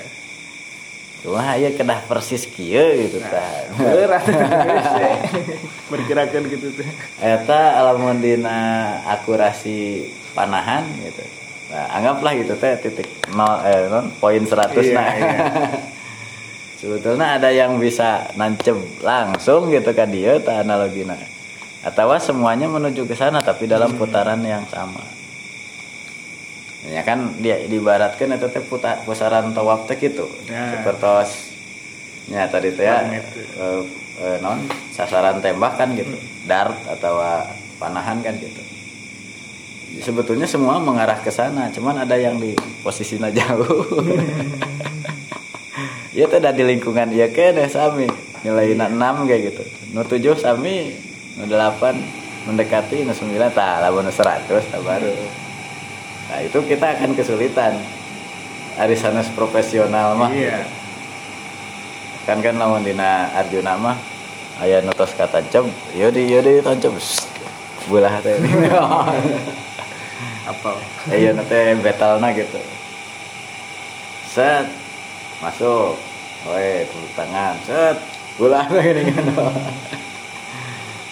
Cuma aja kedah persis kia gitu nah, tah. berat. Bergerakan gitu tuh eta lamun dina akurasi panahan gitu. Nah, anggaplah gitu teh titik nol eh non poin seratus iya, nah. iya. sebetulnya ada yang bisa nancep langsung gitu kan dia tak analoginya atau semuanya menuju ke sana tapi dalam putaran yang sama. Ya kan dia dibaratkan itu teh pusaran tawaf teh gitu. Ya. seperti ya tadi teh ya e, non sasaran tembak kan gitu. Hmm. dart atau panahan kan gitu. Sebetulnya semua mengarah ke sana cuman ada yang di posisinya jauh. Ya teh di lingkungan ya kan sami. Nilai iya. enam kayak gitu. No tujuh sami no delapan mendekati no sembilan tak lawan seratus tak baru. Nah itu kita akan kesulitan. Arisanes profesional mah. Iya. kan kan lawan dina Arjuna mah. Ayah notos kata cem yodi yodi tancap bulah teh. Apa? Ayah nate betalna gitu. Set. Masuk. Woi, tepuk tangan, set, bulah gini kan.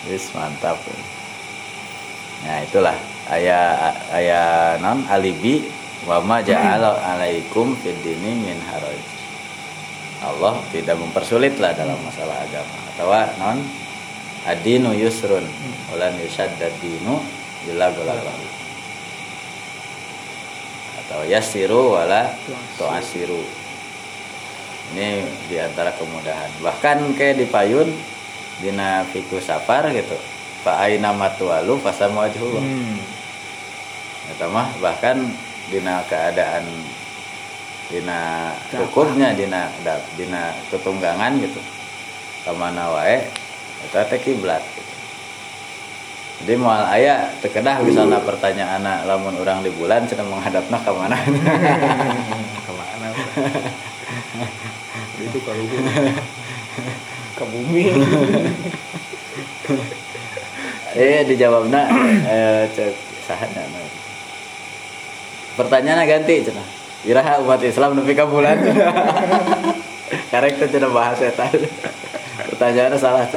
Wis mantap. Nah, itulah. Ayah ayah non alibi wa ma ja'ala alaikum fid dini min haraj. Allah tidak mempersulit lah dalam masalah agama. Atau non adinu yusrun ulan yushaddad dinu illa ghalaba atau yasiru wala tu'asiru. Ini di antara kemudahan. Bahkan kayak di payun dina fiku safar gitu. Pak Aina matualu pasal wajhullah hmm. Eta mah bahkan dina keadaan dina hukumnya dina dina ketunggangan gitu. Ke mana wae eta teh kiblat gitu. jadi ayah terkedah misalnya pertanyaan anak lamun orang di bulan sedang menghadapnya ke mana ke mana itu kalau ke bumi eh dijawabnya eh cek sahana pertanyaannya ganti cina iraha umat Islam nepi ka bulan karek teh cenah bahas eta pertanyaannya salah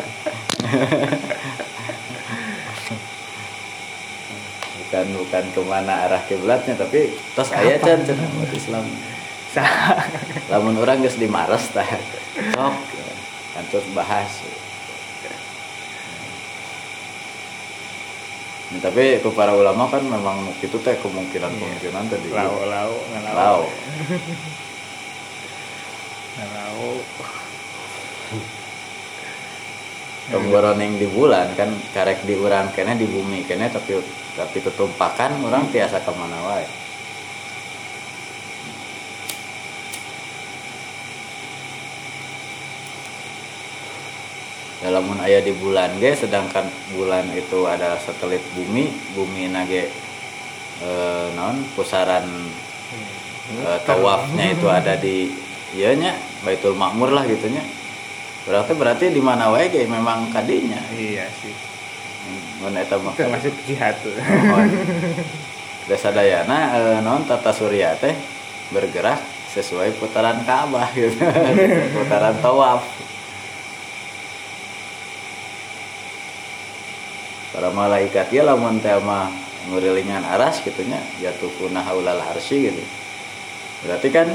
bukan bukan ke mana arah kiblatnya tapi terus ayat can cenah umat Islam. Lamun orang geus dimares tah. Sok. kan terus bahas. Ya, tapi ke para ulama kan memang itu teh kemungkinan kemungkinan tadi. Lau lau lau lau Pemboroning di bulan kan karek diurang kene di bumi kene tapi tapi tetumpakan orang biasa ke mana wae dalam ayah di bulan ge sedangkan bulan itu ada satelit bumi bumi nage e, non pusaran e, tawafnya itu ada di nya Baitul Makmur lah gitunya berarti berarti di mana wae ge memang kadinya. Iya sih. Mun eta mah. Termasuk jihad tuh. Desa dayana e, non tata surya teh bergerak sesuai putaran Ka'bah gitu. Putaran tawaf para malaikat ya lamun tema ngurilingan aras gitunya jatuh ya punah haulal arsy gitu. Berarti kan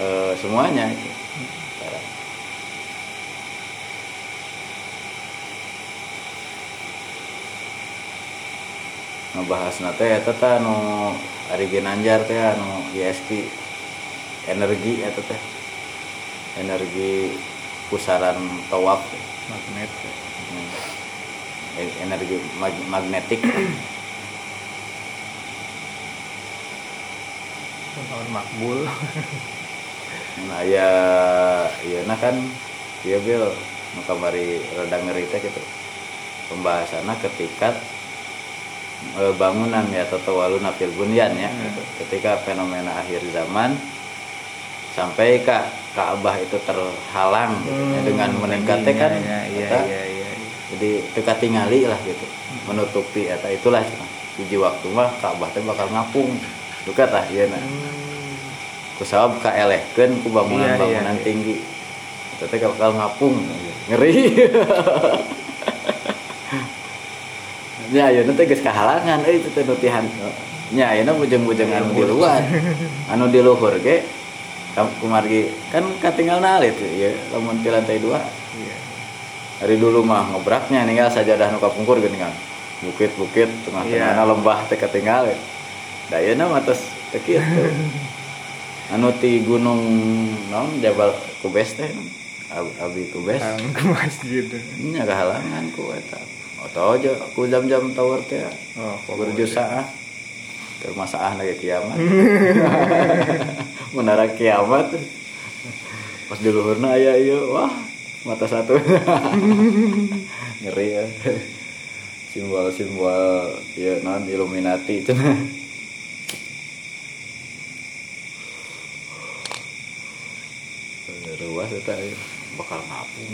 e, semuanya gitu. ngebahas nate eta teh nu hari ginanjar teh anu ISP energi ya teh. Energi pusaran tawaf. Magnet ya. hmm. E- energi mag- magnetik. Tahun makbul. Nah ya ya nah kan. Ya bil. Nu kamari rada ngeri teh gitu. Pembahasannya ketika eh, bangunan ya atau waluna fil bunyan ya. Hmm. gitu. ketika fenomena akhir zaman sampai ke Ka'bah itu terhalang gitu, ya, dengan meningkatnya kan. Iya iya eta, iya iya jadi teka tingali lah gitu. Menutupi eta itulah. Cenah. hiji waktu mah Ka'bah teh bakal ngapung. Duka tah ieu nah. Hmm. kusabab kaelehkeun ku bangunan-bangunan Iya, iya, iya. tinggi. Eta teh bakal ngapung. Ngeri. Nya ayeuna teh geus kahalangan. Euy teh nu tihan. Nya ayeuna bujeng-bujeng anu di luar. Anu di luhur ge kumargi kan katinggal nalit ya lamun di lantai dua. iya dari dulu mah ngebraknya ninggal sajadah nu kapungkur geuning kan bukit-bukit tengah-tengahna Iya. lembah teh ketinggal da ayeuna mah tos teu kitu anu ti gunung naon Jabal Kubes teh Ab- Abi Kubes. Kang ke masjid nya kehalangan ku eta. Atau aja ku jam-jam tower teh oh berjusaah termasaah lagi kiamat. Menara kiamat. Pas di luhurna aya ieu wah mata satu. Ngeri ya. Simbol-simbol ya non Illuminati cenah ruas ieu bakal ngapung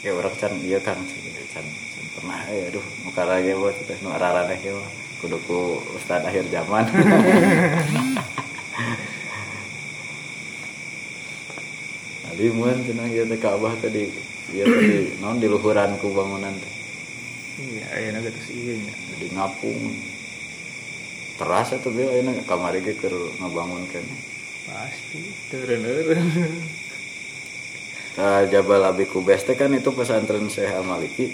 kayak orang can iya kan can, can pernah ya aduh muka lagi bos. Teh nu ararane ge mah. kudu ku ustad akhir zaman Tadi mun cenah ieu teh Ka'bah tadi ieu tadi naon di luhuran ku bangunan teh. Iya ayeuna geus ieu nya. Jadi ngapung. Terasa tuh bil ayeuna kamari ge keur ngabangun keneh pasti turun-turun Nah, Jabal Abi Kubes teh kan itu pesantren Syekh Al-Maliki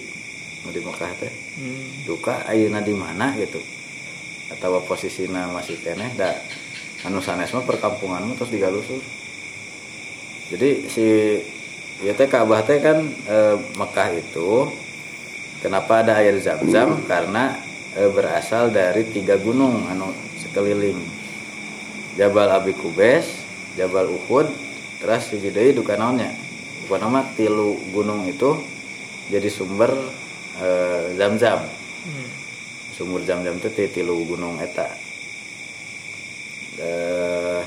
nu di Mekah teh. Hmm. duka ayeuna di mana gitu. Atau posisinya masih keneh da anu sanes mah perkampungan mah terus digalusur jadi si ya teh Ka'bah teh kan e, Mekah itu kenapa ada air zam-zam? Karena e, berasal dari tiga gunung anu sekeliling. Jabal Abi Kubes Jabal Uhud terus si deui duka naonnya? Bukan nama tilu gunung itu jadi sumber e, zam-zam. Hmm. sumur jam-jam itu ti tilu gunung eta. Eh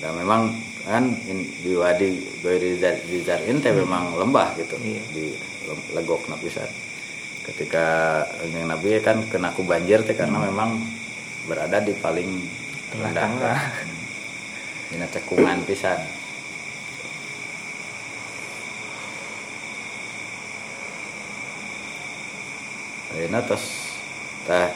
dan memang kan in- di wadi di, di Zarin teh memang lembah gitu Iya. di legok napisan ketika yang nabi kan kena ku banjir teh karena memang berada di paling rendah Tengah-tengah. dina cekungan pisan Ayeuna tos tah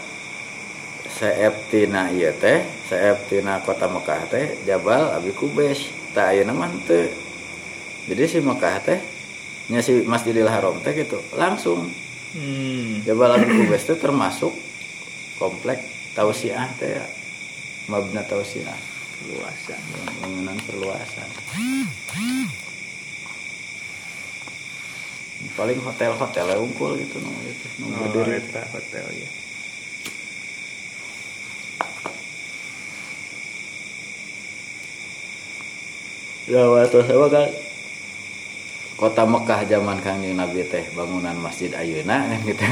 seeptina ieu teh seeptina kota Mekah teh Jabal Abi Kubes tah ayeuna mah teu. Jadi si Mekah teh nya si Masjidil Haram teh gitu langsung. Hmm. Jabal Abi Kubes teh termasuk komplek Tausiah teh ya. Mabna Tausiah. Luasan bangunan perluasan. Paling hotel-hotel unggul gitu nu itu nu oh, hotel ya ya waktu saya kan kota Mekah zaman kanjeng Nabi teh bangunan Masjid Ayeuna kan gitu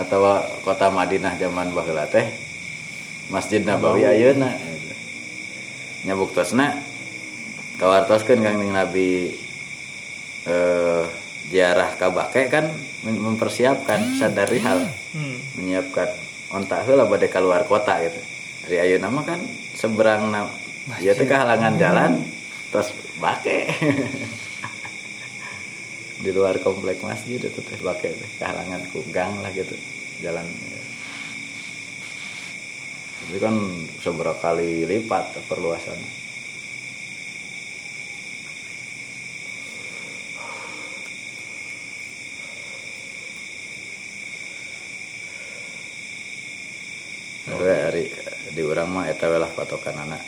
atau kota Madinah zaman baheula teh Masjid Nabawi Ayeuna gitu. nyabuktosna kawartoskeun kanjeng Nabi eh ziarah ka Bake kan mem- mempersiapkan sadari hal hmm. menyiapkan ontak heula bade keluar kota gitu. Dari ayeuna mah kan seberang na ya teh kehalangan jalan terus bake. Di luar komplek masjid itu teh teh kehalangan ku gang lah gitu jalan. Itu kan seberapa kali lipat perluasan. mah eta lah patokan anak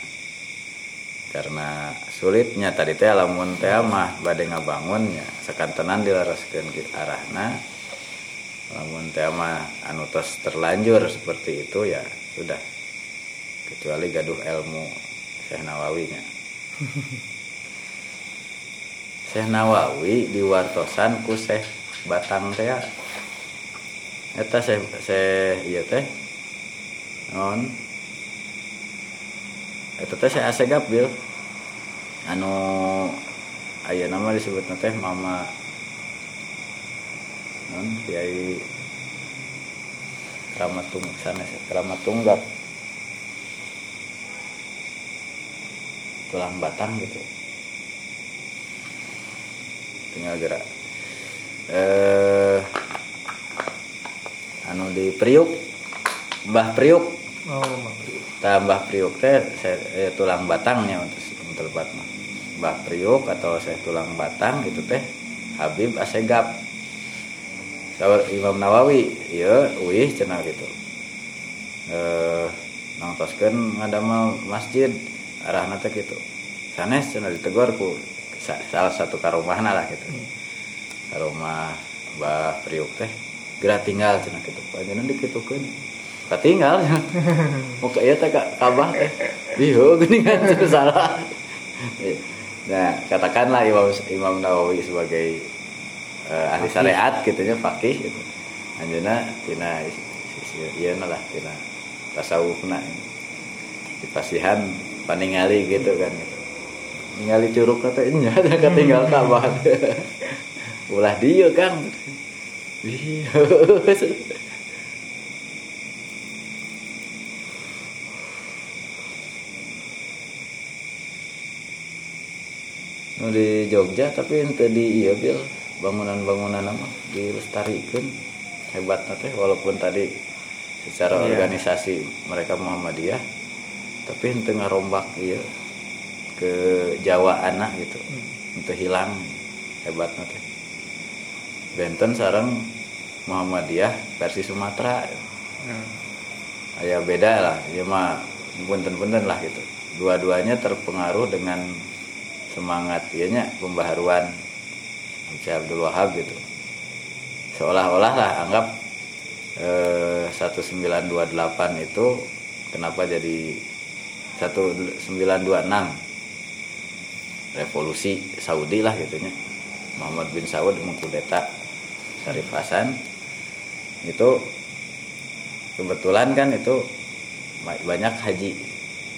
karena sulitnya tadi teh lamun teh mah bade ngabangunnya sekantenan dilaraskeun ke arahna. Lamun teh mah anu tos terlanjur seperti itu ya sudah. Kecuali gaduh ilmu Syekh Nawawi nya. Syekh Nawawi diwartosan ku Syekh Batang teh eta Syekh Syekh ieu teh. Non eta teh Syekh Asegap bil. Anu aya nama disebut teh mama non kiai keramat tunggak sana keramat tunggak tulang batang gitu. Tinggal gerak. Eh anu di Priuk Mbah Priuk. Oh tambah Priuk teh saya, eh, tulang batangnya untuk mah Mbah Priuk atau saya tulang batang itu teh Habib Asegap Sawal Imam Nawawi iya wih cenah gitu. Eh ngadamel masjid arahna teh gitu. Sanes cenah ditegur ku sa- salah satu karomahna lah gitu. Karomah Mbah Priuk teh geura tinggal cenah gitu. Panjenengan dikitukeun katinggal muka ieu teh ka- kabah teh. Bieu geuningan cenah salah. Nah katakanlah Imam Imam Nawawi sebagai eh, ahli syariat gitunya fakih. Gitu anjeunna tina ieu lah tina tasawufna dipasihan paningali gitu kan. Gitu. ningali curug kata nya ketinggal kabah ulah dia kang. Iya. di Jogja tapi ente di iya bil bangunan-bangunan apa dilestarikan. Hebat teh walaupun tadi secara Iya. organisasi mereka Muhammadiyah tapi ente ngarombak iya ke Jawa anak gitu ente hilang. Hebat teh. Benten sarang Muhammadiyah versi Sumatera. Hmm. ya beda lah ya mah punten-punten lah gitu. Dua-duanya terpengaruh dengan semangat ianya pembaharuan. Syekh Abdul Wahab gitu. Seolah-olah lah anggap eh, 1928 itu kenapa jadi 1926 revolusi Saudi lah gitunya Muhammad bin Saud mengkudeta Syarif Hasan. Itu kebetulan kan itu ba- banyak haji.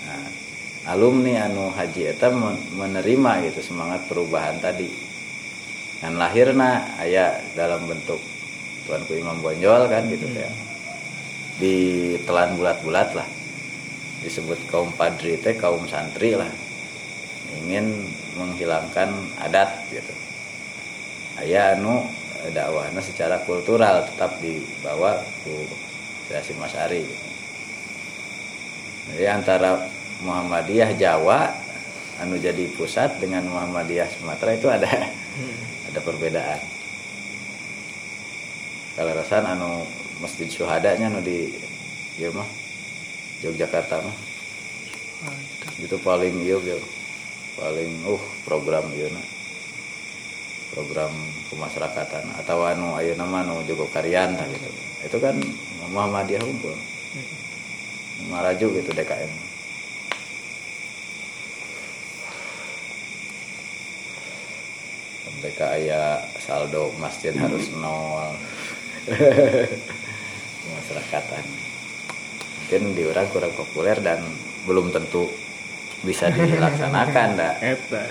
Nah, alumni anu haji itu menerima gitu semangat perubahan tadi. Dan lahirna ayah dalam bentuk tuanku Imam Bonjol kan gitu ya ditelan bulat-bulat lah. Disebut kaum padri teh kaum santri lah. Ingin menghilangkan adat gitu. Ayah anu dakwahnya secara kultural tetap dibawa ku Hasim Masari jadi antara Muhammadiyah Jawa anu jadi pusat dengan Muhammadiyah Sumatera itu ada ada perbedaan. Kalau rasan anu Masjid Syuhadanya anu di ieu mah Yogyakarta mah. Itu paling iya Bil. paling uh program ieu na program kemasyarakatan atau anu ayo nama anu Jogo Karyan tah gitu. Itu kan Muhammadiyah unggul maraju gitu DKM mereka aya saldo masjid harus nol. Kemasyarakatan mungkin di orang kurang populer dan belum tentu bisa dilaksanakan dah eta.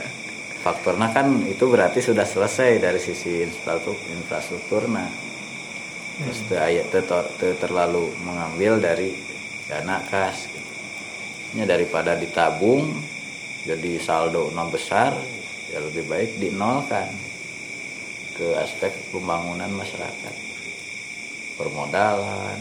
Faktornya kan itu berarti sudah selesai dari sisi infrastruktur infrastrukturna terus teu aya teu to- teu terlalu mengambil dari dana kas. Gitu. Daripada ditabung jadi saldo no besar ya lebih baik dinolkan ke aspek pembangunan masyarakat. Permodalan.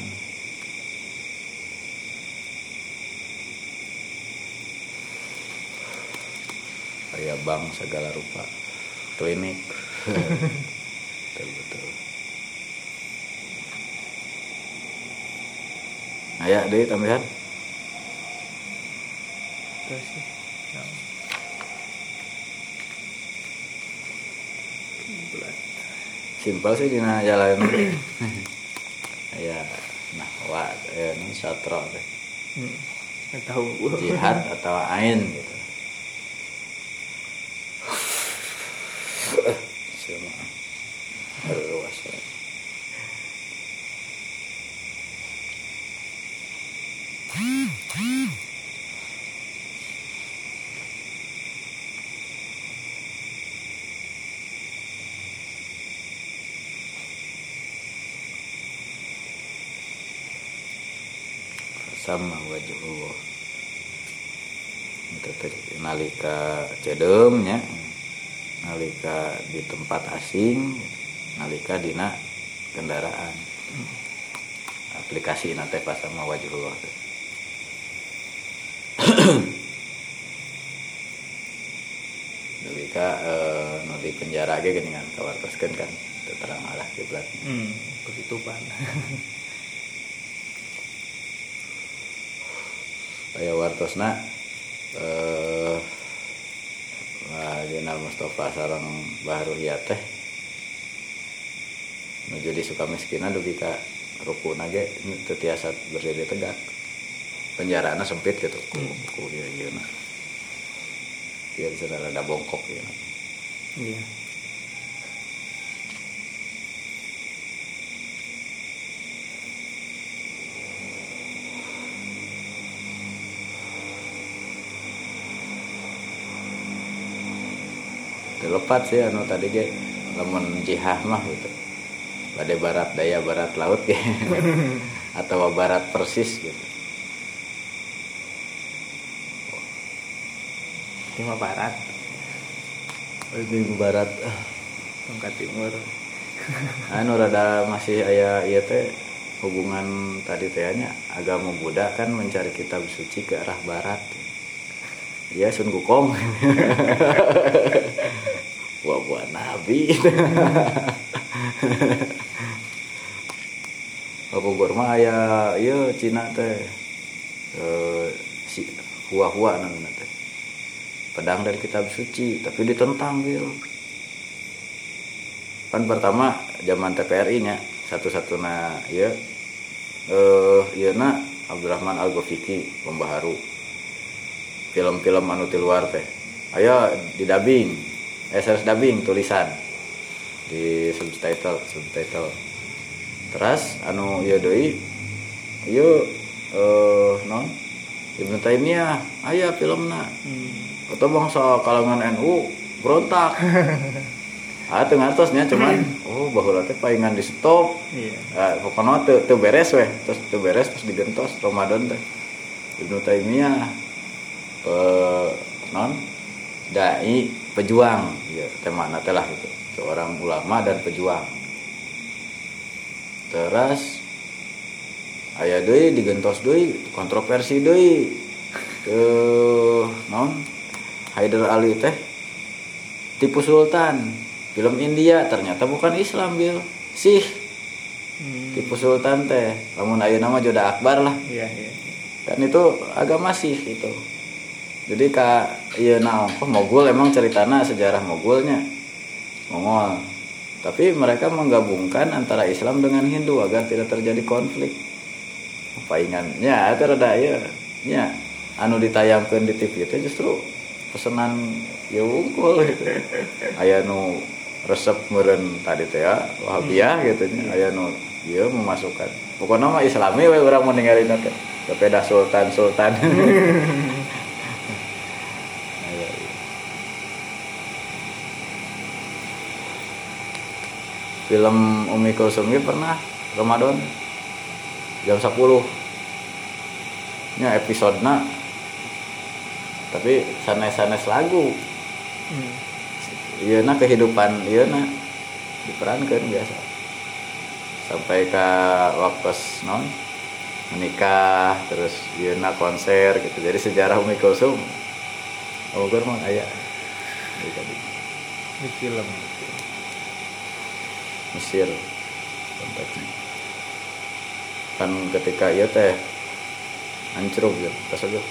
Kayak bank segala rupa. Klinik. Betul betul. Ya deh tambahan? Terus sih nah. Kiblat. Simpel sih dina jalan. Ya nah wa ya ini satro teh hmm. gua jihad atau ain gitu Cuma, aduh, luas ya. sama wajhullah itu teh nalika cedem nya nalika di tempat asing nalika dina kendaraan aplikasi nanti pas sama wajhullah teh. nalika eh, nu di penjara ge geuningan kawartoskeun kan teu terang arah kiblat hmm. ketutupan aya wartosna eh Wah, Jenal Mustafa sarang baru teh menuju di suka miskinan dugi ka rukun aja teu tiasa berdiri tegak penjarana sempit gitu ku ku ieu ieu na ieu cenah rada bongkok ieu na. iya Terlepat sih anu tadi ge lamun jihah mah gitu. Pada barat daya barat laut ge. Atau barat persis gitu. Timur Barat Ini barat tongkat timur anu rada masih aya ieu teh hubungan tadi teh nya agama Buddha kan mencari kitab suci ke arah barat. Ya Sun Gukong. Wah buat nabi. Bogor mah aya ieu Cina teh. Eh si hua-hua namanya teh. Pedang dari kitab suci, tapi ditentang gitu. Kan pertama zaman TPRI nya satu-satuna ya eh ieu na Abdurrahman Al Gofiki pembaharu film-film anu luar teh ayo di dubbing eh serius dubbing tulisan di subtitle subtitle. Terus anu ieu deui ieu eh non. Ibnu Taimiyah aya filmna hmm. atau bangsa kalangan NU berontak. Ah teu ngartosnya cuman oh baheula teh paingan di stop. Iya. Ah, pokoknya teu teu beres weh. Terus teu beres terus digentos Ramadan teh. Ibnu Taimiyah pe non. Dai pejuang. Ya tema teh lah gitu seorang ulama dan pejuang. Terus aya deui digentos deui kontroversi deui. Ke non Haidar Ali teh tipu sultan. Film India ternyata bukan Islam bil. Sih. Hmm. tipu sultan teh. Lamun ayeuna mah joda akbar lah. Iya iya kan itu agama sih itu jadi ka iya naon? Oh, mogul? Emang ceritana sejarah mogulnya mongol tapi mereka menggabungkan antara Islam dengan Hindu agar tidak terjadi konflik. Paingannya itu rada ya ya. Anu ditayangkan di TV itu justru pesanan ya unggul. Gitu aya nu resep meureun tadi teh ya Wahabiyah gitu nya. Aya nu ieu memasukkan. Pokoknya mah Islami we urang mau ninggalin teh. Sepeda sultan sultan Aya, iya. Film Umi Kulsum pernah Ramadan jam 10 nya episode tapi sanes-sanes lagu. Hmm. iya na kehidupan iya na diperankan biasa. Sampai ke waktu non menikah terus iya na konser gitu. Jadi sejarah Umi Kulsum Bogor mah aya Di tadi di film Mesir. Konteksnya kan ketika iya teh hancur gitu pas aja